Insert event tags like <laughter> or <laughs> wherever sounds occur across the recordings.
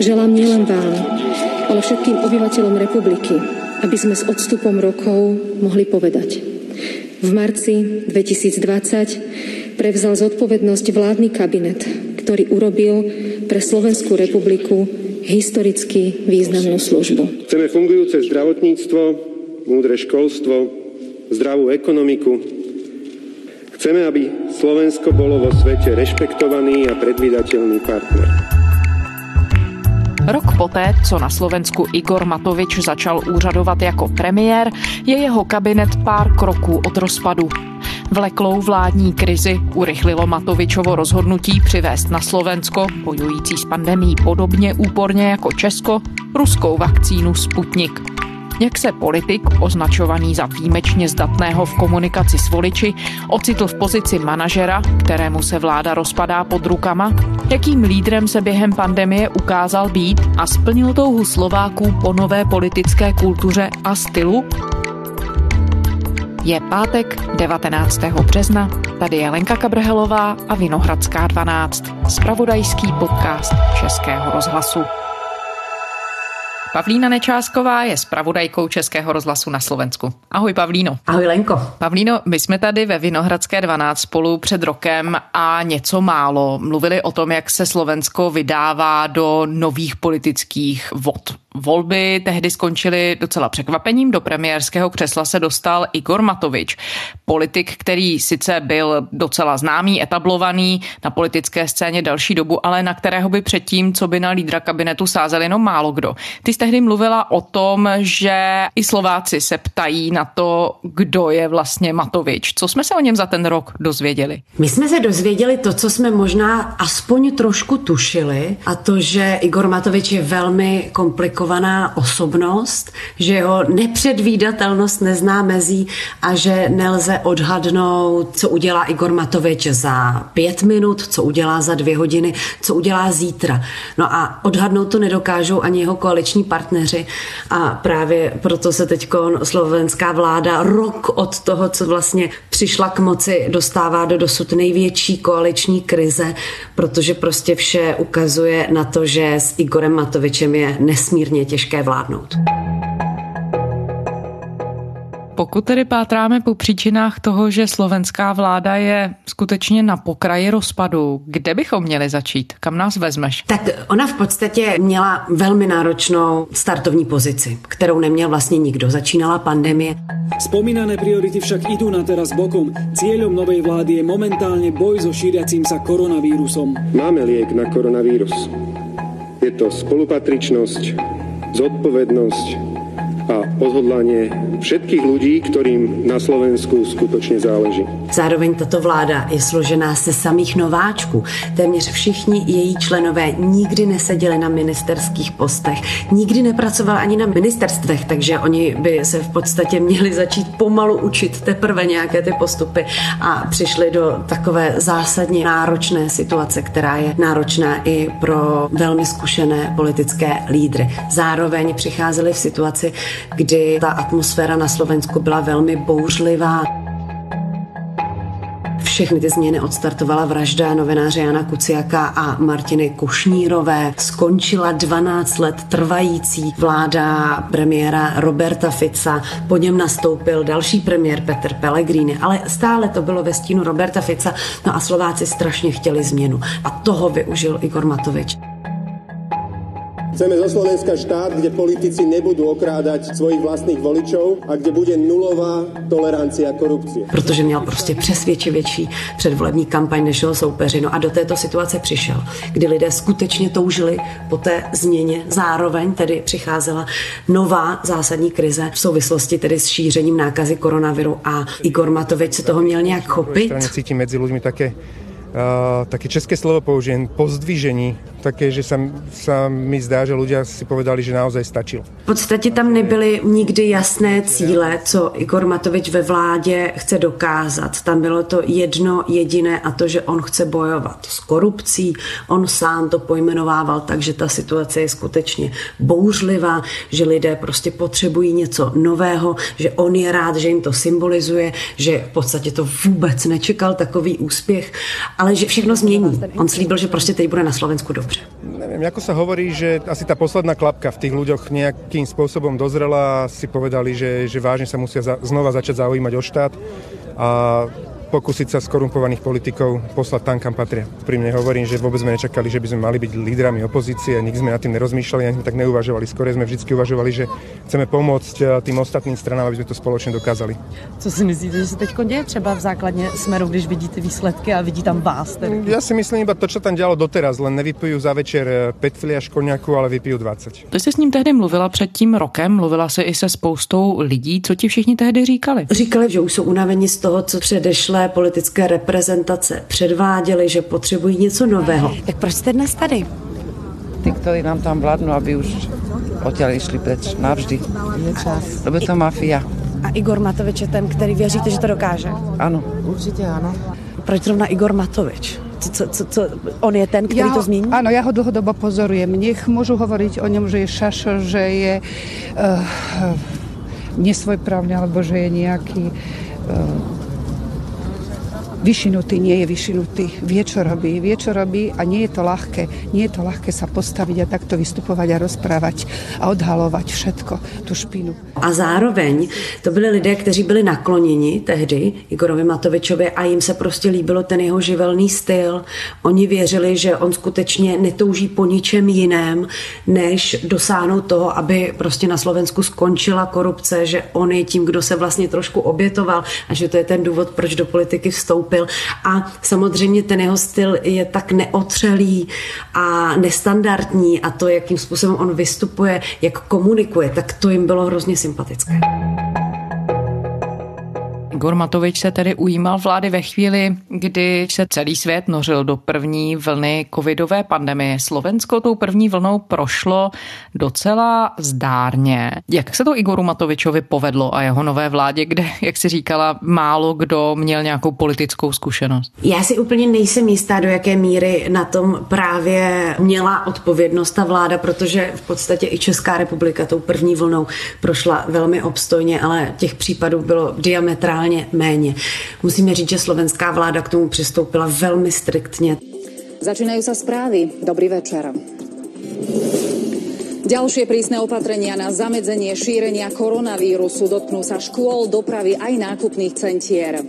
Želám nielen vám, ale všetkým obyvateľom republiky, aby sme s odstupom rokov mohli povedať. V marci 2020 prevzal zodpovednosť vládny kabinet, ktorý urobil pre Slovenskú republiku historicky významnú službu. Chceme fungujúce zdravotníctvo, múdre školstvo, zdravú ekonomiku. Chceme, aby Slovensko bolo vo svete rešpektovaný a predvídateľný partner. Rok poté, co na Slovensku Igor Matovič začal úřadovat jako premiér, je jeho kabinet pár kroků od rozpadu. Vleklou vládní krizi urychlilo Matovičovo rozhodnutí přivést na Slovensko, bojující s pandemí podobně úporně jako Česko, ruskou vakcínu Sputnik jak se politik, označovaný za výjimečně zdatného v komunikaci s voliči, ocitl v pozici manažera, kterému se vláda rozpadá pod rukama, jakým lídrem se během pandemie ukázal být a splnil touhu Slováků po nové politické kultuře a stylu? Je pátek 19. března, tady je Lenka Kabrhelová a Vinohradská 12, spravodajský podcast Českého rozhlasu. Pavlína Nečásková je zpravodajkou Českého rozhlasu na Slovensku. Ahoj Pavlíno. Ahoj Lenko. Pavlíno, my jsme tady ve Vinohradské 12 spolu před rokem a něco málo mluvili o tom, jak se Slovensko vydává do nových politických vod. Volby tehdy skončily docela překvapením. Do premiérského křesla se dostal Igor Matovič, politik, který sice byl docela známý, etablovaný na politické scéně další dobu, ale na kterého by předtím, co by na lídra kabinetu sázel jenom málo kdo. Ty jsi tehdy mluvila o tom, že i Slováci se ptají na to, kdo je vlastně Matovič. Co jsme se o něm za ten rok dozvěděli? My jsme se dozvěděli to, co jsme možná aspoň trošku tušili, a to, že Igor Matovič je velmi komplikovaný komplikovaná osobnost, že jeho nepředvídatelnost nezná mezí a že nelze odhadnout, co udělá Igor Matovič za pět minut, co udělá za dvě hodiny, co udělá zítra. No a odhadnout to nedokážou ani jeho koaliční partneři a právě proto se teď slovenská vláda rok od toho, co vlastně přišla k moci, dostává do dosud největší koaliční krize, protože prostě vše ukazuje na to, že s Igorem Matovičem je nesmírně těžké vládnout. Pokud tedy pátráme po příčinách toho, že slovenská vláda je skutečně na pokraji rozpadu, kde bychom měli začít? Kam nás vezmeš? Tak ona v podstatě měla velmi náročnou startovní pozici, kterou neměl vlastně nikdo. Začínala pandemie. Spomínané priority však idú na teraz bokom. Cieľom novej vlády je momentálne boj so šíriacím sa koronavírusom. Máme liek na koronavírus. Je to spolupatričnosť, zodpovednosť a odhodlanie všetkých ľudí, ktorým na Slovensku skutočně záleží. Zároveň tato vláda je složená se samých nováčků. Téměř všichni její členové nikdy neseděli na ministerských postech, nikdy nepracovali ani na ministerstvech, takže oni by se v podstatě měli začít pomalu učit teprve nějaké ty postupy a přišli do takové zásadně náročné situace, která je náročná i pro velmi zkušené politické lídry. Zároveň přicházeli v situaci, kdy ta atmosféra na Slovensku byla velmi bouřlivá. Všechny ty změny odstartovala vražda novináře Jana Kuciaka a Martiny Kušnírové. Skončila 12 let trvající vláda premiéra Roberta Fica. Po něm nastoupil další premiér Petr Pellegrini, ale stále to bylo ve stínu Roberta Fica. No a Slováci strašně chtěli změnu. A toho využil Igor Matovič. Chceme zo Slovenska štát, kde politici nebudú okrádať svojich vlastných voličov a kde bude nulová tolerancia korupcie. Protože měl prostě přesvědčivější předvolební kampaň než jeho soupeři. No a do této situace přišel, kdy lidé skutečně toužili po té změně. Zároveň tedy přicházela nová zásadní krize v souvislosti tedy s šířením nákazy koronaviru a Igor Matovič se toho měl nějak chopit. Cítím mezi lidmi také také české slovo použijem, pozdvižení, také, že sa, sa mi zdá, že ľudia si povedali, že naozaj stačilo. V podstatě tam nebyly nikdy jasné cíle, co Igor Matovič ve vládě chce dokázat. Tam bylo to jedno jediné a to, že on chce bojovat s korupcí. On sám to pojmenovával tak, že ta situace je skutečně bouřlivá, že lidé prostě potřebují něco nového, že on je rád, že jim to symbolizuje, že v podstatě to vůbec nečekal takový úspěch ale že všechno změní. On slíbil, že prostě teď bude na Slovensku dobře. neviem, ako sa hovorí, že asi tá posledná klapka v tých ľuďoch nejakým spôsobom dozrela a si povedali, že, že vážne sa musia za, znova začať zaujímať o štát a pokúsiť sa skorumpovaných politikov poslať tam, kam patria. Pri mne hovorím, že vôbec sme nečakali, že by sme mali byť lídrami opozície, nikdy sme nad tým nerozmýšľali, ani sme tak neuvažovali. Skôr sme vždy uvažovali, že chceme pomôcť eh, tým ostatným stranám, aby sme to spoločne dokázali. Co si myslíte, že se teď děje třeba v základně smeru, když vidíte výsledky a vidí tam vás? Tedy? Ja si myslím iba to, čo tam dělalo doteraz, len nevypijú za večer 5 filiaž koniaku, ale vypijú 20. Ty jsi s ním tehdy mluvila před tím rokem, mluvila si i se spoustou lidí. Co ti všichni tehdy říkali? Říkali, že už jsou unaveni z toho, co předešlé politické reprezentace předváděli, že potřebují něco nového. Tak proč jste dnes tady? Tí, ktorí nám tam vládnu, aby už odtiaľ išli preč navždy. Je čas. Lebo to mafia. A Igor Matovič je ten, který věříte, že to dokáže? Áno, určite áno. Proč zrovna Igor Matovič? Co, co, co, co, on je ten, který ja to změní? Áno, ja ho dlhodobo pozorujem. Nech môžu hovoriť o ňom, že je šašo, že je uh, nesvojprávny, alebo že je nejaký uh, vyšinutý, nie je vyšinutý, vie, čo robí, vie, čo robí a nie je to ľahké. Nie je to ľahké sa postaviť a takto vystupovať a rozprávať a odhalovať všetko, tu špinu. A zároveň to byli lidé, kteří byli nakloněni tehdy Igorovi Matovičovi a jim se prostě líbilo ten jeho živelný styl. Oni věřili, že on skutečně netouží po ničem jiném, než dosáhnout toho, aby prostě na Slovensku skončila korupce, že on je tím, kdo se vlastně trošku obětoval a že to je ten důvod, proč do politiky vstoupil. A samozřejmě ten jeho styl je tak neotřelý a nestandardní a to, jakým způsobem on vystupuje, jak komunikuje, tak to jim bylo hrozně sympatické. Igor Matovič se tedy ujímal vlády ve chvíli, kdy se celý svět nořil do první vlny covidové pandemie. Slovensko tou první vlnou prošlo docela zdárně. Jak se to Igoru Matovičovi povedlo a jeho nové vládě, kde, jak si říkala, málo kdo měl nějakou politickou zkušenost? Já si úplně nejsem jistá, do jaké míry na tom právě měla odpovědnost ta vláda, protože v podstatě i Česká republika tou první vlnou prošla velmi obstojně, ale těch případů bylo diametrálně méně. Musíme říct, že slovenská vláda k tomu přistoupila velmi striktně. Začínajú sa správy. Dobrý večer. Ďalšie prísne opatrenia na zamedzenie šírenia koronavírusu dotknú sa škôl, dopravy aj nákupných centier.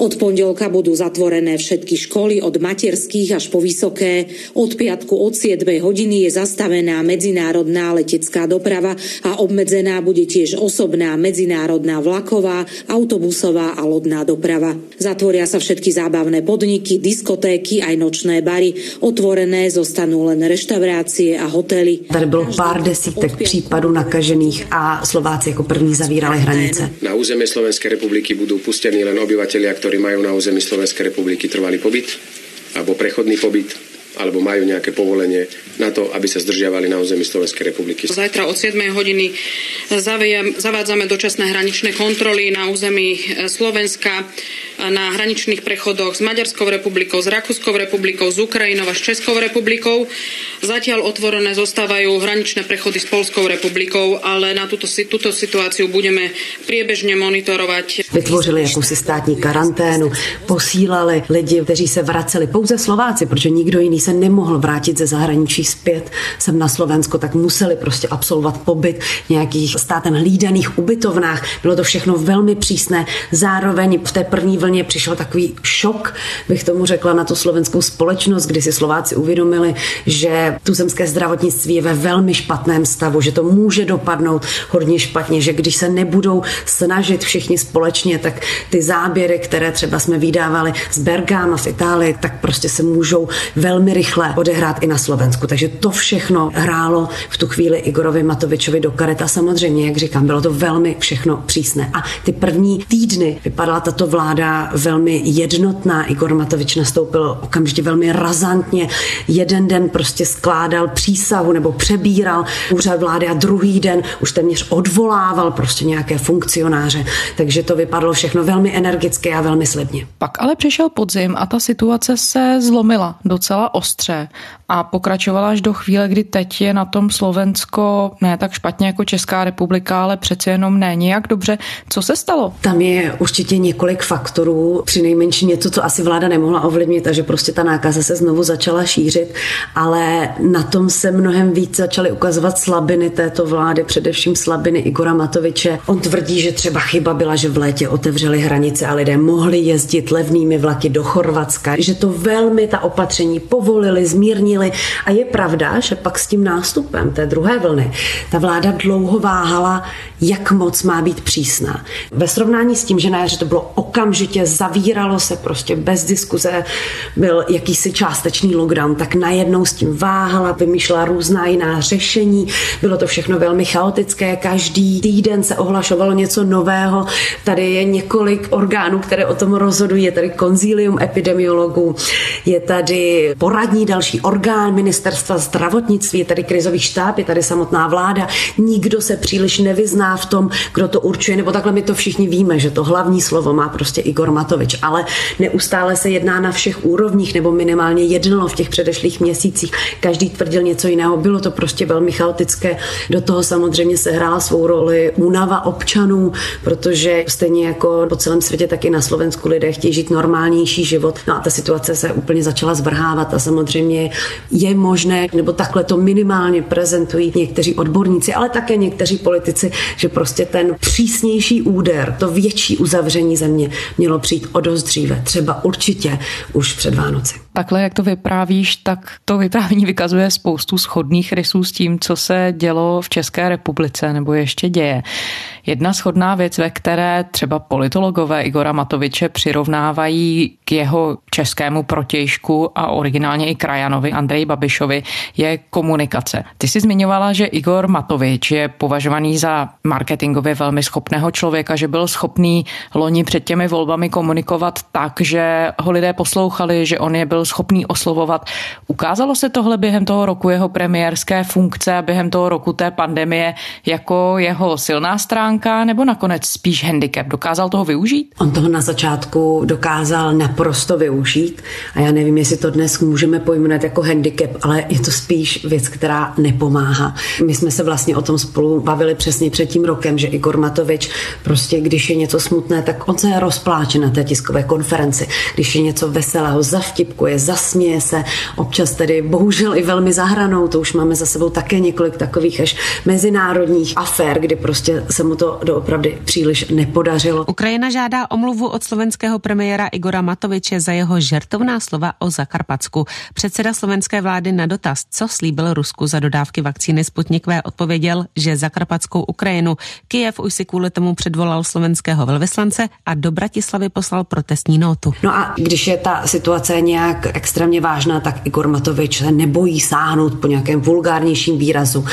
Od pondelka budú zatvorené všetky školy od materských až po vysoké. Od piatku od 7 hodiny je zastavená medzinárodná letecká doprava a obmedzená bude tiež osobná medzinárodná vlaková, autobusová a lodná doprava. Zatvoria sa všetky zábavné podniky, diskotéky aj nočné bary. Otvorené zostanú len reštaurácie a hotely. Tady bylo pár desítek případů nakažených a Slováci jako první zavírali hranice. Na územie Slovenskej republiky budú pustení len obyvateľia, ktorí majú na území Slovenskej republiky trvalý pobyt alebo prechodný pobyt alebo majú nejaké povolenie na to, aby sa zdržiavali na území Slovenskej republiky. Zajtra od 7 hodiny zavádzame dočasné hraničné kontroly na území e, Slovenska na hraničných prechodoch s Maďarskou republikou, s Rakúskou republikou, s Ukrajinou a s Českou republikou. Zatiaľ otvorené zostávajú hraničné prechody s Polskou republikou, ale na túto, túto situáciu budeme priebežne monitorovať. Vytvořili jakousi státní karanténu, posílali lidi, kteří se vraceli pouze Slováci, protože nikdo jiný se nemohl vrátit ze zahraničí zpět sem na Slovensko, tak museli prostě absolvovat pobyt v nějakých státem hlídaných ubytovnách. Bylo to všechno velmi přísné. Zároveň v té první vlně přišel takový šok, bych tomu řekla, na tu slovenskou společnost, kdy si Slováci uvědomili, že tuzemské zdravotnictví je ve velmi špatném stavu, že to může dopadnout hodně špatně, že když se nebudou snažit všichni společně, tak ty záběry, které třeba jsme vydávali z Bergama v Itálii, tak prostě se můžou velmi rychle odehrát i na Slovensku. Takže to všechno hrálo v tu chvíli Igorovi Matovičovi do karet a samozřejmě, jak říkám, bylo to velmi všechno přísné. A ty první týdny vypadala tato vláda velmi jednotná. Igor Matovič nastoupil okamžitě velmi razantně. Jeden den prostě skládal přísahu nebo přebíral úřad vlády a druhý den už téměř odvolával prostě nějaké funkcionáře. Takže to vypadalo všechno velmi energicky a velmi slibně. Pak ale přišel podzim a ta situace se zlomila docela ostře a pokračovala až do chvíle, kdy teď je na tom Slovensko ne tak špatně jako Česká republika, ale přece jenom ne nějak dobře. Co se stalo? Tam je určitě několik faktorů, při nejmenší něco, co asi vláda nemohla ovlivnit a že prostě ta nákaza se znovu začala šířit, ale na tom se mnohem víc začaly ukazovat slabiny této vlády, především slabiny Igora Matoviče. On tvrdí, že třeba chyba byla, že v létě otevřeli hranice a lidé mohli jezdit levnými vlaky do Chorvatska, že to velmi ta opatření povolili, zmírnili a je pravda, že pak s tím nástupem té druhé vlny ta vláda dlouho váhala, jak moc má být přísná. Ve srovnání s tím, že na jaře to bylo okamžitě, zavíralo se prostě bez diskuze, byl jakýsi částečný lockdown, tak najednou s tím váhala, vymýšlela různá jiná řešení, bylo to všechno velmi chaotické, každý týden se ohlašovalo něco nového, tady je několik orgánů, které o tom rozhodují, je tady konzílium epidemiologů, je tady poradní další orgán ministerstva zdravotnictví, tady krizový štáb, je tady samotná vláda, nikdo se příliš nevyzná v tom, kdo to určuje, nebo takhle my to všichni víme, že to hlavní slovo má prostě Igor Matovič, ale neustále se jedná na všech úrovních, nebo minimálně jednalo v těch předešlých měsících. Každý tvrdil něco jiného, bylo to prostě velmi chaotické. Do toho samozřejmě se hrála svou roli únava občanů, protože stejně jako po celém světě, tak i na Slovensku lidé chtějí žít normálnější život. No a ta situace se úplně začala zvrhávat a samozřejmě je možné, nebo takhle to minimálně prezentují někteří odborníci, ale také někteří politici, že prostě ten přísnější úder, to větší uzavření země mělo přijít o dost dříve, třeba určitě už před Vánoci. Takhle, jak to vyprávíš, tak to vyprávění vykazuje spoustu schodných rysů s tím, co se dělo v České republice nebo ještě děje. Jedna schodná věc, ve které třeba politologové Igora Matoviče přirovnávají k jeho českému protějšku a originálně i krajanovi Andreji Babišovi, je komunikace. Ty jsi zmiňovala, že Igor Matovič je považovaný za marketingově velmi schopného člověka, že byl schopný loni před těmi volbami komunikovat tak, že ho lidé poslouchali, že on je byl schopný oslovovat. Ukázalo se tohle během toho roku jeho premiérské funkce a během toho roku té pandemie jako jeho silná stránka nebo nakonec spíš handicap? Dokázal toho využít? On toho na začátku dokázal naprosto využít a já nevím, jestli to dnes můžeme pojmenovat jako handicap, ale je to spíš věc, která nepomáhá. My jsme se vlastně o tom spolu bavili přesně před tím rokem, že Igor Matovič prostě, když je něco smutné, tak on se rozpláče na té tiskové konferenci. Když je něco veselého, zavtipkuje, zasměje se, občas tedy bohužel i velmi zahranou, to už máme za sebou také několik takových až mezinárodních afér, kdy prostě se mu to doopravdy příliš nepodařilo. Ukrajina žádá omluvu od slovenského premiéra Igora Matoviče za jeho žertovná slova o Zakarpatsku. Předseda slovenské vlády na dotaz, co slíbil Rusku za dodávky vakcíny Sputnik V, odpověděl, že Zakarpatskou Ukrajinu Kyjev už si kvůli tomu předvolal slovenského velvyslance a do Bratislavy poslal protestní notu. No a když je ta situace nějak extrémně vážná, tak Igor Matovič se nebojí sáhnout po nějakém vulgárnějším výrazu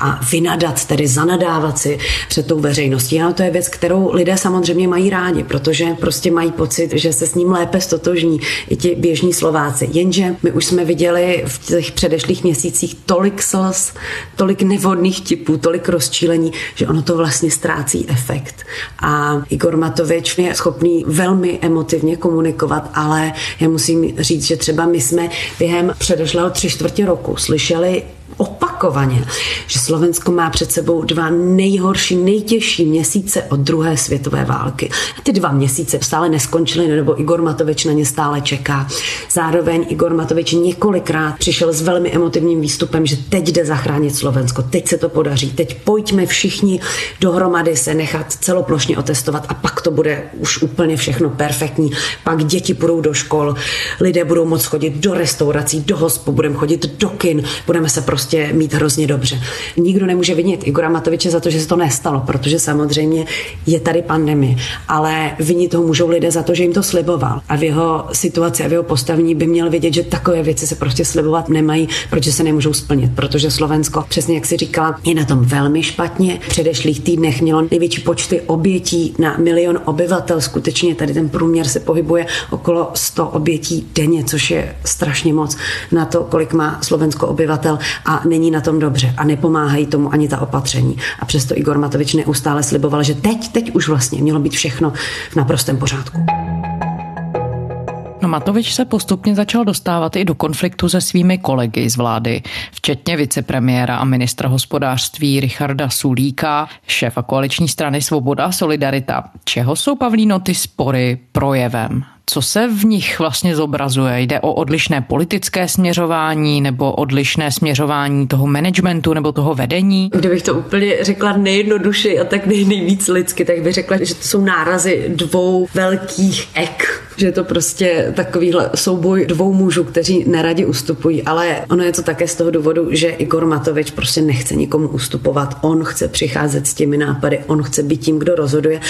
a vynadat, tedy zanadávat si před tou veřejností. Ano, to je věc, kterou lidé samozřejmě mají rádi, protože prostě mají pocit, že se s ním lépe stotožní i ti běžní Slováci. Jenže my už jsme viděli v těch předešlých měsících tolik slz, tolik nevodných typů, tolik rozčílení, že ono to vlastně ztrácí efekt. A Igor Matovič je schopný velmi emotivně komunikovat, ale já musím říct, že třeba my jsme během předešlého tři čtvrtě roku slyšeli opakovaně, že Slovensko má před sebou dva nejhorší, nejtěžší měsíce od druhé světové války. A ty dva měsíce stále neskončily, nebo Igor Matovič na ně stále čeká. Zároveň Igor Matovič několikrát přišel s velmi emotivním výstupem, že teď jde zachránit Slovensko, teď se to podaří, teď pojďme všichni dohromady se nechat celoplošně otestovat a pak to bude už úplně všechno perfektní. Pak děti půjdou do škol, lidé budou moct chodit do restaurací, do hospod, budeme chodit do kin, budeme se prostě prostě hrozně dobře. Nikdo nemůže vinit Igora Matoviče za to, že se to nestalo, protože samozřejmě je tady pandemie, ale vinit toho můžou lidé za to, že jim to sliboval. A v jeho situaci a v jeho postavení by měl vědět, že takové věci se prostě slibovat nemají, protože se nemůžou splnit, protože Slovensko, přesně jak si říkala, je na tom velmi špatně. V předešlých týdnech mělo největší počty obětí na milion obyvatel. Skutečně tady ten průměr se pohybuje okolo 100 obětí denně, což je strašně moc na to, kolik má Slovensko obyvatel. A není na tom dobře a nepomáhají tomu ani ta opatření. A přesto Igor Matovič neustále sliboval, že teď, teď už vlastně mělo být všechno v naprostém pořádku. No Matovič se postupně začal dostávat i do konfliktu se svými kolegy z vlády, včetně vicepremiéra a ministra hospodářství Richarda Sulíka, šéfa koaliční strany Svoboda a Solidarita. Čeho jsou Pavlíno ty spory projevem? Co se v nich vlastně zobrazuje? Jde o odlišné politické směřování nebo odlišné směřování toho managementu nebo toho vedení? Kdybych to úplně řekla nejjednodušeji a tak nejvíc lidsky, tak bych řekla, že to jsou nárazy dvou velkých ek že je to prostě takovýhle souboj dvou mužů, kteří neradi ustupují, ale ono je to také z toho důvodu, že Igor Matovič prostě nechce nikomu ustupovat, on chce přicházet s těmi nápady, on chce být tím, kdo rozhoduje.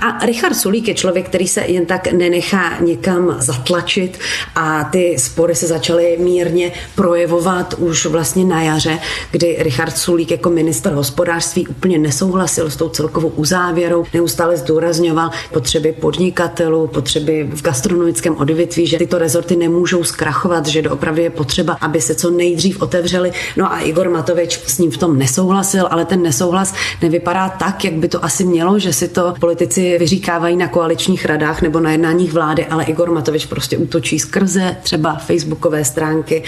A Richard Sulík je člověk, který se jen tak nenechá někam zatlačit a ty spory se začaly mírně projevovat už vlastně na jaře, kdy Richard Sulík jako minister hospodářství úplně nesouhlasil s tou celkovou uzávěrou, neustále zdůrazňoval potřeby podnikatelů, potřeby v gastronomickém odvětví, že tyto rezorty nemůžou zkrachovat, že doopravdy je potřeba, aby se co nejdřív otevřeli. No a Igor Matovič s ním v tom nesouhlasil, ale ten nesouhlas nevypadá tak, jak by to asi mělo, že si to politici vyříkávají na koaličních radách nebo na jednáních vlády, ale Igor Matovič prostě útočí skrze třeba facebookové stránky,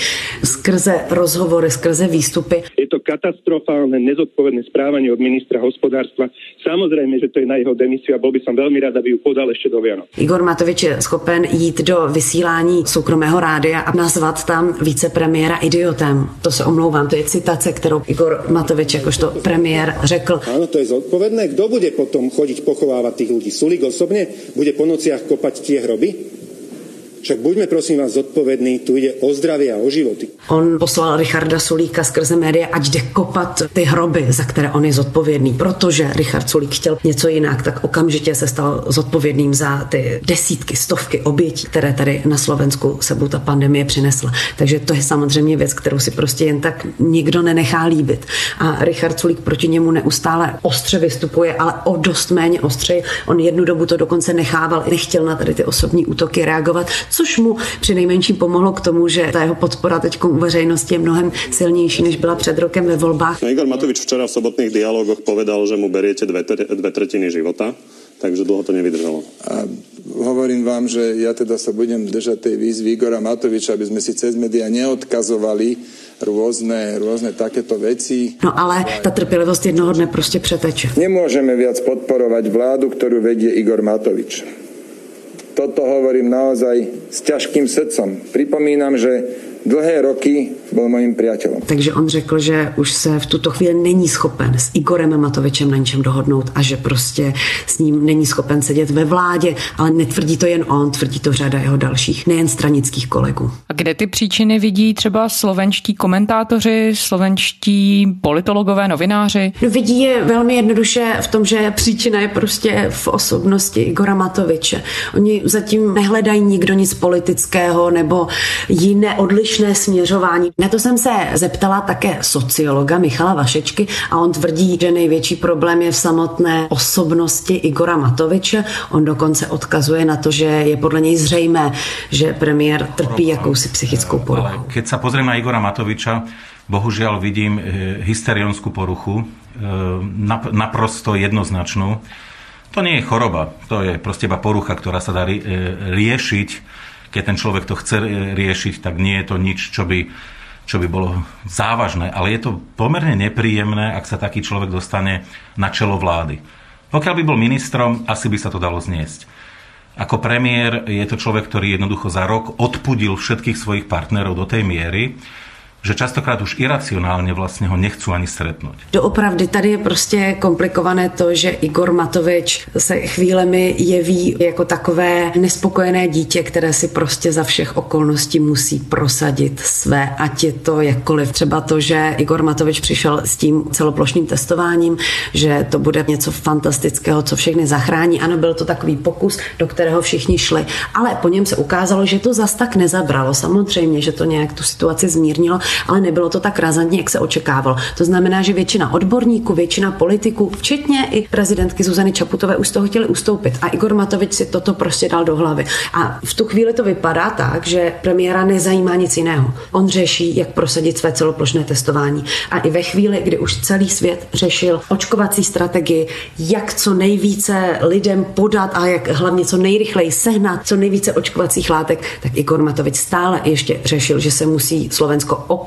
skrze rozhovory, skrze výstupy. Je to katastrofálne, nezodpovedné správanie od ministra hospodárstva. Samozrejme, že to je na jeho demisiu a bol by som veľmi rád, aby ju podal ešte do Vianoc. Igor Matovič je schopen jít do vysílání soukromého rádia a nazvat tam vicepremiéra idiotem. To se omlouvám, to je citace, kterou Igor Matovič jakožto premiér řekl. Áno, to je zodpovedné. Kdo bude potom chodiť pochovávať tých ľudí? Sulik osobne? Bude po nociach kopať tie hroby? Však buďme prosím vás zodpovědní, tu jde o zdraví a o životy. On poslal Richarda Sulíka skrze média, ať jde kopat ty hroby, za které on je zodpovědný. Protože Richard Sulík chtěl něco jinak, tak okamžitě se stal zodpovědným za ty desítky, stovky obětí, které tady na Slovensku sebou ta pandemie přinesla. Takže to je samozřejmě věc, kterou si prostě jen tak nikdo nenechá líbit. A Richard Sulík proti němu neustále ostře vystupuje, ale o dost méně ostře. On jednu dobu to dokonce nechával, nechtěl na tady ty osobní útoky reagovat, což mu při nejmenším pomohlo k tomu, že ta jeho podpora teď u veřejnosti je mnohem silnější, než byla před rokem ve volbách. No, Igor Matovič včera v sobotných dialogoch povedal, že mu beriete dve, dve tretiny života, takže dlho to nevydržalo. A hovorím vám, že ja teda sa budem držať tej výzvy Igora Matoviča, aby sme si cez média neodkazovali rôzne, rôzne takéto veci. No ale ta trpělivost jednoho dne prostě přeteče. Nemôžeme viac podporovať vládu, ktorú vedie Igor Matovič. Toto hovorím naozaj s ťažkým srdcom. Pripomínam, že dlhé roky byl mojím přítelem. Takže on řekl, že už se v tuto chvíli není schopen s Igorem Matovičem na něčem dohodnout a že prostě s ním není schopen sedět ve vládě, ale netvrdí to jen on, tvrdí to řada jeho dalších, nejen stranických kolegů. A kde ty příčiny vidí třeba slovenští komentátoři, slovenští politologové, novináři? No, vidí je velmi jednoduše v tom, že příčina je prostě v osobnosti Igora Matoviče. Oni zatím nehledají nikdo nic politického nebo jiné odlišné směřování. Na to jsem se zeptala také sociologa Michala Vašečky a on tvrdí, že největší problém je v samotné osobnosti Igora Matoviče. On dokonce odkazuje na to, že je podle něj zřejmé, že premiér trpí jakousi psychickou poruchu. Keď sa pozriem na Igora Matoviča, bohužiaľ vidím eh, hysterionskú poruchu, eh, naprosto jednoznačnú. To nie je choroba, to je proste iba porucha, ktorá sa dá eh, riešiť. Keď ten človek to chce riešiť, tak nie je to nič, čo by čo by bolo závažné, ale je to pomerne nepríjemné, ak sa taký človek dostane na čelo vlády. Pokiaľ by bol ministrom, asi by sa to dalo zniesť. Ako premiér je to človek, ktorý jednoducho za rok odpudil všetkých svojich partnerov do tej miery, že častokrát už iracionálně vlastně ho nechcú ani stretnout. Doopravdy tady je prostě komplikované to, že Igor Matovič se chvílemi jeví jako takové nespokojené dítě, které si prostě za všech okolností musí prosadit své, ať je to jakkoliv. Třeba to, že Igor Matovič přišel s tím celoplošným testováním, že to bude něco fantastického, co všechny zachrání. Ano, byl to takový pokus, do kterého všichni šli, ale po něm se ukázalo, že to zas tak nezabralo. Samozřejmě, že to nějak tu situaci zmírnilo, ale nebylo to tak razantně, jak se očekávalo. To znamená, že většina odborníků, většina politiků, včetně i prezidentky Zuzany Čaputové, už z toho chtěli ustoupit. A Igor Matovič si toto prostě dal do hlavy. A v tu chvíli to vypadá tak, že premiéra nezajímá nic jiného. On řeší, jak prosadit své celoplošné testování. A i ve chvíli, kdy už celý svět řešil očkovací strategii, jak co nejvíce lidem podat a jak hlavně co nejrychleji sehnat co nejvíce očkovacích látek, tak Igor Matovič stále ještě řešil, že se musí Slovensko opět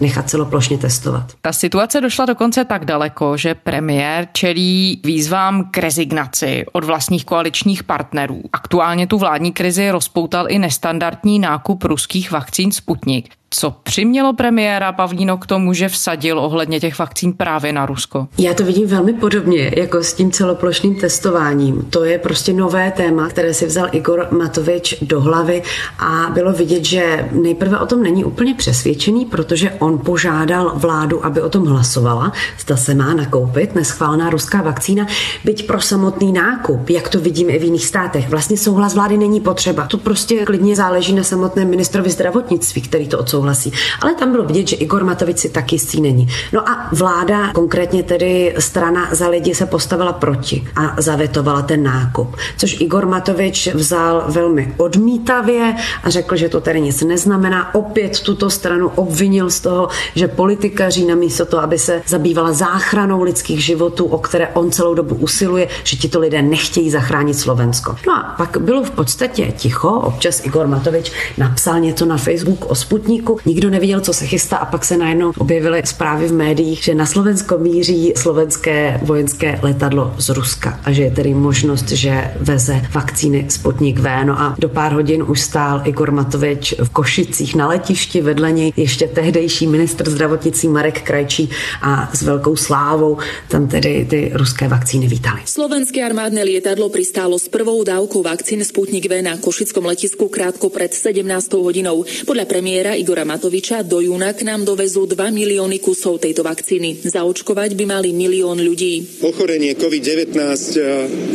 nechat celoplošně testovat. Ta situace došla dokonce tak daleko, že premiér čelí výzvám k rezignaci od vlastních koaličních partnerů. Aktuálně tu vládní krizi rozpoutal i nestandardní nákup ruských vakcín Sputnik. Co přimělo premiéra Pavlíno k tomu, že vsadil ohledně těch vakcín právě na Rusko? Já to vidím velmi podobně jako s tím celoplošným testováním. To je prostě nové téma, které si vzal Igor Matovič do hlavy a bylo vidět, že nejprve o tom není úplně přesvědčený, protože on požádal vládu, aby o tom hlasovala, zda se má nakoupit neschválená ruská vakcína, byť pro samotný nákup, jak to vidíme i v jiných státech. Vlastně souhlas vlády není potřeba. To prostě klidně záleží na samotném ministrovi zdravotnictví, který to odsouhlasí souhlasí. Ale tam bylo vidět, že Igor Matovič si tak jistý není. No a vláda, konkrétně tedy strana za lidi se postavila proti a zavetovala ten nákup. Což Igor Matovič vzal velmi odmítavě a řekl, že to tedy nic neznamená. Opět tuto stranu obvinil z toho, že politikaří namísto toho, aby se zabývala záchranou lidských životů, o které on celou dobu usiluje, že tito lidé nechtějí zachránit Slovensko. No a pak bylo v podstatě ticho. Občas Igor Matovič napsal něco na Facebook o Sputniku, Slovensku. Nikdo nevěděl, co se chystá a pak se najednou objevily zprávy v médiích, že na Slovensko míří slovenské vojenské letadlo z Ruska a že je tedy možnost, že veze vakcíny Sputnik V. No a do pár hodin už stál Igor Matovič v Košicích na letišti, vedle něj ještě tehdejší ministr zdravotnictví Marek Krajčí a s velkou slávou tam tedy ty ruské vakcíny vítali. Slovenské armádne lietadlo pristálo s prvou dávkou vakcín Sputnik V na Košickom letisku krátko pred 17 hodinou. Podľa premiéra Igora Igora Matoviča do júna k nám dovezú 2 milióny kusov tejto vakcíny. Zaočkovať by mali milión ľudí. Ochorenie COVID-19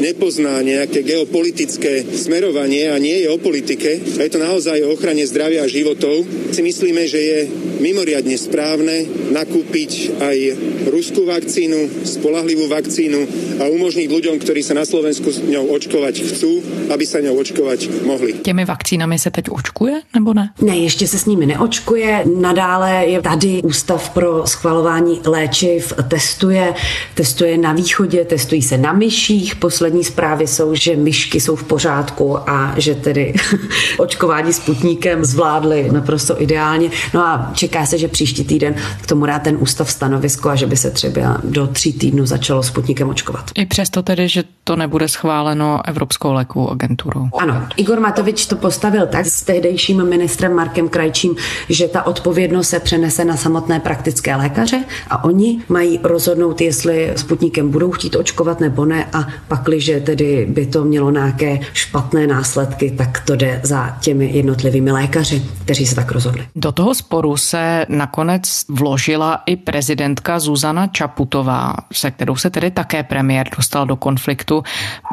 nepozná nejaké geopolitické smerovanie a nie je o politike. A je to naozaj o ochrane zdravia a životov. Si myslíme, že je mimoriadne správne nakúpiť aj ruskú vakcínu, spolahlivú vakcínu a umožniť ľuďom, ktorí sa na Slovensku s ňou očkovať chcú, aby sa ňou očkovať mohli. Těmi vakcínami se teď očkuje, nebo ne? Ne, ještě se s nimi neočkuje očkuje. Nadále je tady Ústav pro schvalování léčiv, testuje, testuje na východě, testují se na myších. Poslední zprávy jsou, že myšky jsou v pořádku a že tedy <laughs> očkování sputníkem zvládli naprosto ideálně. No a čeká se, že příští týden k tomu dá ten ústav stanovisko a že by se třeba do tří týdnů začalo sputníkem očkovat. I přesto tedy, že to nebude schváleno Evropskou lékovou agenturou. Ano, Igor Matovič to postavil tak s tehdejším ministrem Markem Krajčím, že ta odpovědnost se přenese na samotné praktické lékaře a oni mají rozhodnout, jestli Sputnikem budou chtít očkovat nebo ne a pakliže tedy by to mělo nějaké špatné následky, tak to jde za těmi jednotlivými lékaři, kteří se tak rozhodli. Do toho sporu se nakonec vložila i prezidentka Zuzana Čaputová, se kterou se tedy také premiér dostal do konfliktu.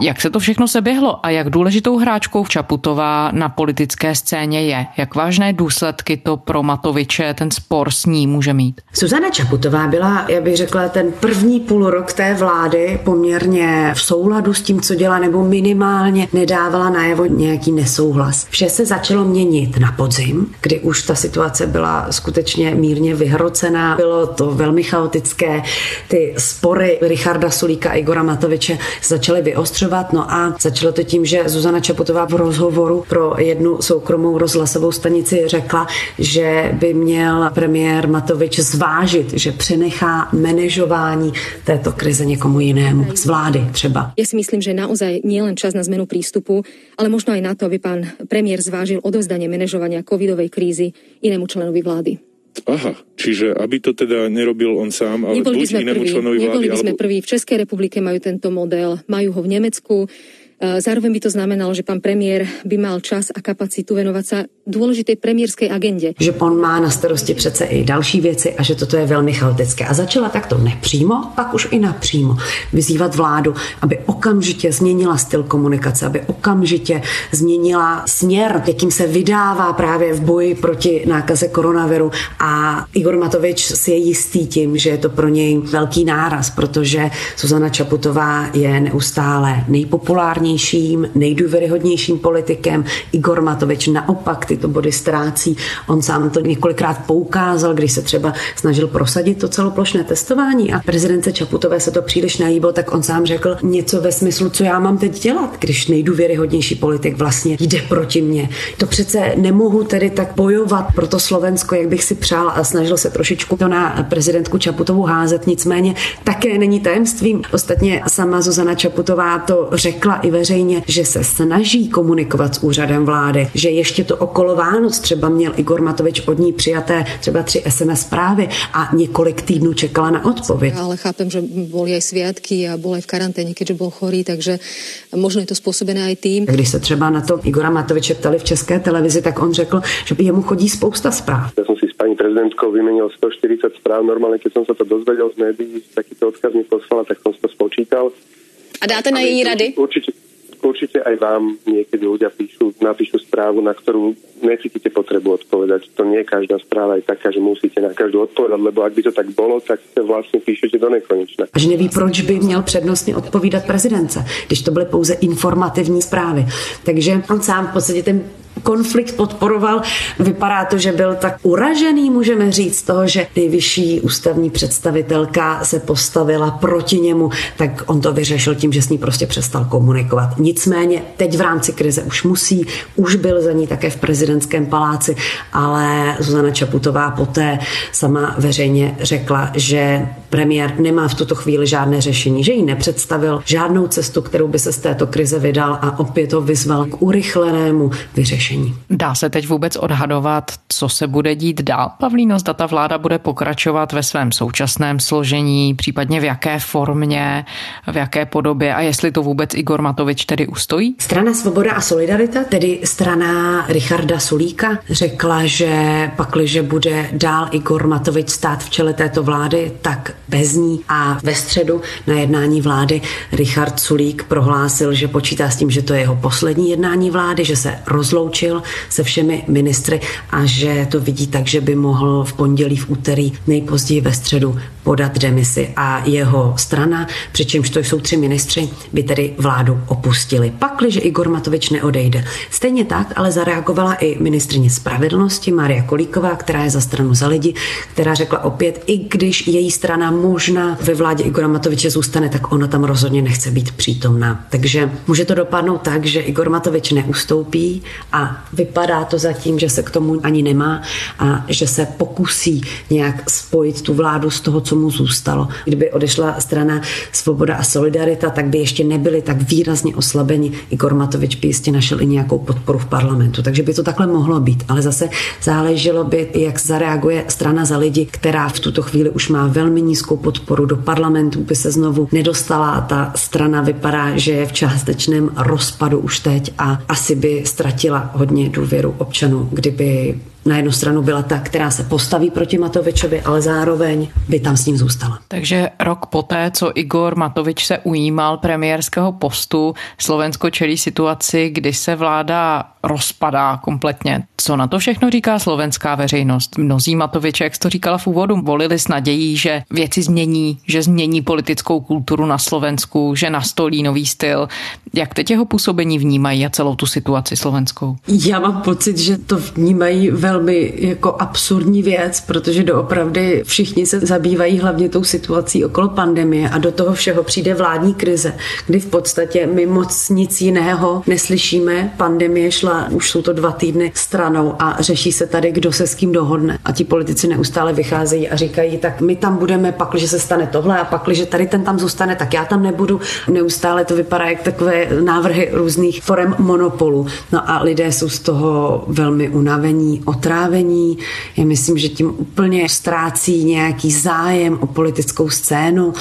Jak se to všechno seběhlo a jak důležitou hráčkou Čaputová na politické scéně je? Jak vážné důsledky to pro Matoviče ten spor s ní může mít? Suzana Čaputová byla, já bych řekla, ten první půl rok té vlády poměrně v souladu s tím, co dělá, nebo minimálně nedávala najevo nějaký nesouhlas. Vše se začalo měnit na podzim, kdy už ta situace byla skutečně mírně vyhrocená. Bylo to velmi chaotické. Ty spory Richarda Sulíka a Igora Matoviče začaly vyostřovat. No a začalo to tím, že Zuzana Čaputová v rozhovoru pro jednu soukromou rozhlasovou stanici řekla, že by měl premiér Matovič zvážit, že přenechá manažování této krize někomu jinému, z vlády třeba. Já si myslím, že naozaj nie len čas na zmenu prístupu, ale možno aj na to, aby pán premiér zvážil odovzdanie manažovania covidovej krízy inému členovi vlády. Aha, čiže aby to teda nerobil on sám, ale neboli buď inému prví, členovi vlády. Neboli by sme alebo... prví. V Českej republike majú tento model, majú ho v Nemecku. Zároveň by to znamenalo, že pán premiér by mal čas a kapacitu venovať sa dôležitej premiérskej agende. Že on má na starosti přece i další věci a že toto je velmi chaotické. A začala takto nepřímo, pak už i napřímo vyzývat vládu, aby okamžitě změnila styl komunikace, aby okamžitě změnila směr, jakým se vydává právě v boji proti nákaze koronaviru. A Igor Matovič si je jistý tím, že je to pro něj velký náraz, protože Zuzana Čaputová je neustále nejpopulárnějším, nejdůvěryhodnějším politikem. Igor Matovič naopak tyto body ztrácí. On sám to několikrát poukázal, když se třeba snažil prosadit to celoplošné testování a prezidence Čaputové se to příliš najíbilo, tak on sám řekl něco ve smyslu, co já mám teď dělat, když nejdůvěryhodnější politik vlastně jde proti mně. To přece nemohu tedy tak bojovat pro to Slovensko, jak bych si přál a snažil se trošičku to na prezidentku Čaputovou házet. Nicméně také není tajemstvím. Ostatně sama Zuzana Čaputová to řekla i veřejně, že se snaží komunikovat s úřadem vlády, že ještě to okolo Vánoc třeba měl Igor Matovič od ní přijaté třeba tři SMS zprávy a několik týdnů čekala na odpověď. Ale chápem, že boli aj sviatky a bol aj v karanténě, keďže bol chorý, takže možno je to způsobené aj tým. Když se třeba na to Igora Matoviče ptali v české televizi, tak on řekl, že jemu chodí spousta zpráv. Ja som si s pani prezidentkou vymenil 140 správ. Normálne, keď som sa to dozvedel z médií, takýto odkaz mi poslala, tak si to spočítal. A dáte na její rady? Určite, určite aj vám niekedy ľudia píšu, napíšu správu, na ktorú necítite potrebu odpovedať. To nie každá správa je taká, že musíte na každú odpovedať, lebo ak by to tak bolo, tak vlastně píšete do nekonečna. A že neví, proč by měl přednostně odpovídat prezidence, když to byly pouze informativní zprávy. Takže on sám v podstatě ten konflikt podporoval. Vypadá to, že byl tak uražený, můžeme říct, toho, že nejvyšší ústavní představitelka se postavila proti němu, tak on to vyřešil tím, že s ní prostě přestal komunikovat. Nicméně teď v rámci krize už musí, už byl za ní také v prezidentském paláci, ale Zuzana Čaputová poté sama veřejně řekla, že premiér nemá v tuto chvíli žádné řešení, že jí nepředstavil žádnou cestu, kterou by se z této krize vydal a opět ho vyzval k urychlenému vyřešení. Dá se teď vůbec odhadovat, co se bude dít dál? Pavlíno, zda ta vláda bude pokračovat ve svém současném složení, případně v jaké formě, v jaké podobě a jestli to vůbec Igor Matovič tedy ustojí? Strana Svoboda a Solidarita, tedy strana Richarda Sulíka, řekla, že pakliže bude dál Igor Matovič stát v čele této vlády, tak bez ní. A ve středu na jednání vlády Richard Sulík prohlásil, že počítá s tím, že to je jeho poslední jednání vlády, že se rozloučil se všemi ministry a že to vidí tak, že by mohl v pondělí, v úterý, nejpozději ve středu podat demisi a jeho strana, přičemž to jsou tři ministři, by tedy vládu opustili. Pakliže Igor Matovič neodejde. Stejně tak ale zareagovala i ministrině spravedlnosti Maria Kolíková, která je za stranu za lidi, která řekla opět, i když její strana možná ve vládě Igora Matoviče zůstane, tak ona tam rozhodně nechce být přítomná. Takže může to dopadnout tak, že Igor Matovič neustoupí a vypadá to zatím, že se k tomu ani nemá a že se pokusí nějak spojit tu vládu z toho, co mu zůstalo. Kdyby odešla strana Svoboda a Solidarita, tak by ještě nebyli tak výrazně oslabeni. Igor Matovič by jistě našel i nějakou podporu v parlamentu, takže by to takhle mohlo být. Ale zase záleželo by, jak zareaguje strana za lidi, která v tuto chvíli už má velmi nízkou podporu do parlamentu, by se znovu nedostala a ta strana vypadá, že je v částečném rozpadu už teď a asi by ztratila hodně důvěru občanů, kdyby na jednu stranu byla ta, která se postaví proti Matovičovi, ale zároveň by tam s ním zůstala. Takže rok poté, co Igor Matovič se ujímal premiérského postu, Slovensko čelí situaci, kdy se vláda rozpadá kompletně. Co na to všechno říká slovenská veřejnost? Mnozí Matoviče, jak jsi to říkala v úvodu, volili s nadějí, že věci změní, že změní politickou kulturu na Slovensku, že nastolí nový styl. Jak teď jeho působení vnímají a celou tu situaci slovenskou? Já mám pocit, že to vnímají velmi jako absurdní věc, protože doopravdy všichni se zabývají hlavně tou situací okolo pandemie a do toho všeho přijde vládní krize, kdy v podstatě my moc nic jiného neslyšíme. Pandemie šla už jsou to dva týdny stranou a řeší se tady, kdo se s kým dohodne. A ti politici neustále vycházejí a říkají, tak my tam budeme, pak, že se stane tohle a pak, že tady ten tam zůstane, tak já tam nebudu. Neustále to vypadá jak takové návrhy různých forem monopolu. No a lidé jsou z toho velmi unavení, otrávení. Já myslím, že tím úplně ztrácí nějaký zájem o politickou scénu.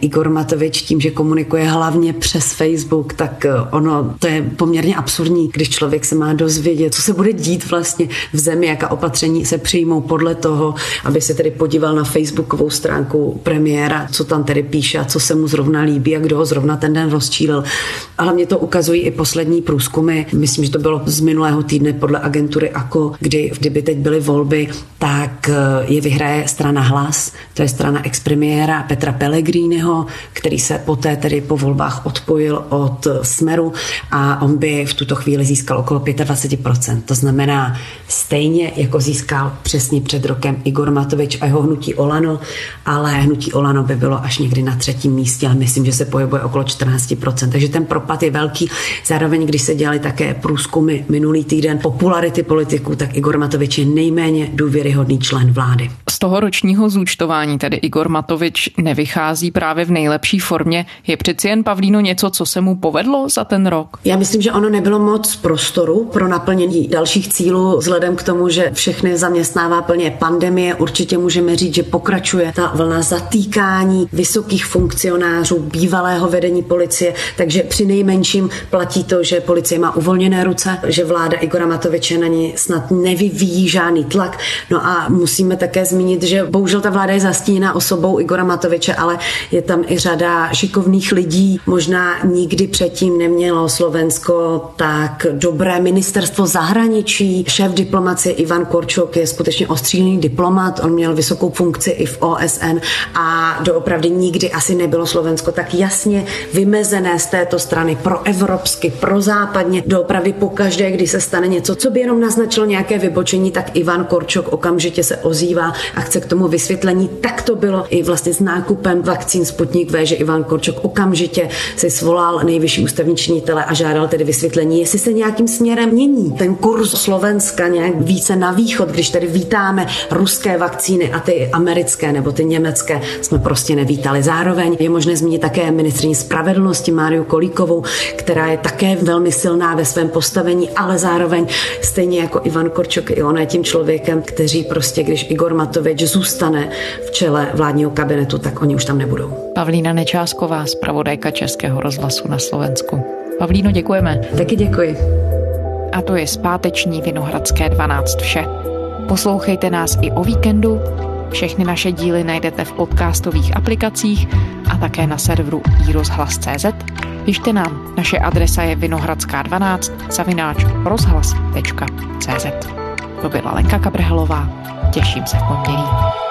Igor Matovič tím, že komunikuje hlavně přes Facebook, tak ono to je poměrně absurdní, když člověk se má dozvědět, co se bude dít vlastně v zemi, jaká opatření se přijmou podle toho, aby se tedy podíval na facebookovou stránku premiéra, co tam tedy píše a co se mu zrovna líbí a kdo ho zrovna ten den rozčílil. A hlavně to ukazují i poslední průzkumy. Myslím, že to bylo z minulého týdne podle agentury AKO, kdy kdyby teď byly volby, tak eh, je vyhraje strana Hlas, to je strana expremiéra Petra Pellegriniho, který se poté tedy po volbách odpojil od Smeru a on by v tuto chvíli získal okolo 25%. To znamená stejně, jako získal přesně před rokem Igor Matovič a jeho hnutí Olano, ale hnutí Olano by bylo až někdy na třetím místě, ale myslím, že se pohybuje okolo 14%. Takže ten propad je velký. Zároveň, když se dělali také průzkumy minulý týden popularity politiků, tak Igor Matovič je nejméně důvěryhodný člen vlády. Z toho ročního zúčtování tedy Igor Matovič nevychází právě v nejlepší formě. Je přeci jen Pavlíno něco, co se mu povedlo za ten rok? Já myslím, že ono nebylo moc prostoru pro naplnění dalších cílů, vzhledem k tomu, že všechny zaměstnává plně pandemie. Určitě můžeme říct, že pokračuje ta vlna zatýkání vysokých funkcionářů bývalého vedení policie, takže při nejmenším platí to, že policie má uvolněné ruce, že vláda Igora Matoviče na ní snad nevyvíjí žádný tlak. No a musíme také zmínit, že bohužel ta vláda je zastíněna osobou Igora Matoviče, ale je tam i řada šikovných lidí. Možná nikdy předtím nemělo Slovensko tak dobré ministerstvo zahraničí. Šéf diplomacie Ivan Korčok je skutečně ostřílený diplomat, on měl vysokou funkci i v OSN a doopravdy nikdy asi nebylo Slovensko tak jasně vymezené z této strany pro evropsky, pro západně. Doopravdy pokaždé, když se stane něco, co by jenom naznačilo nějaké vybočení, tak Ivan Korčok okamžitě se ozývá a chce k tomu vysvětlení. Tak to bylo i vlastně s nákupem vakcín Sputnik V, že Ivan Korčok okamžitě si svolal nejvyšší ústavní činitele a žádal tedy vysvětlení, jestli se nějakým směrem mění ten kurz Slovenska nějak více na východ, když tedy vítáme ruské vakcíny a ty americké nebo ty německé jsme prostě nevítali. Zároveň je možné zmínit také ministrině spravedlnosti Máriu Kolíkovou, která je také velmi silná ve svém postavení, ale zároveň stejně jako Ivan Korčok, i ona je tím člověkem, kteří prostě, když Igor Matovič zůstane v čele vládního kabinetu, tak oni už tam nebudou. Pavlína Nečásková, zpravodajka Českého rozhlasu na Slovensku. Pavlíno, děkujeme. Taky děkuji. A to je zpáteční Vinohradské 12 vše. Poslouchejte nás i o víkendu. Všechny naše díly najdete v podcastových aplikacích a také na serveru iRozhlas.cz. Pište nám, naše adresa je vinohradská12 zavináč rozhlas.cz. To byla Lenka Kabrhelová. Těším se v pondělí.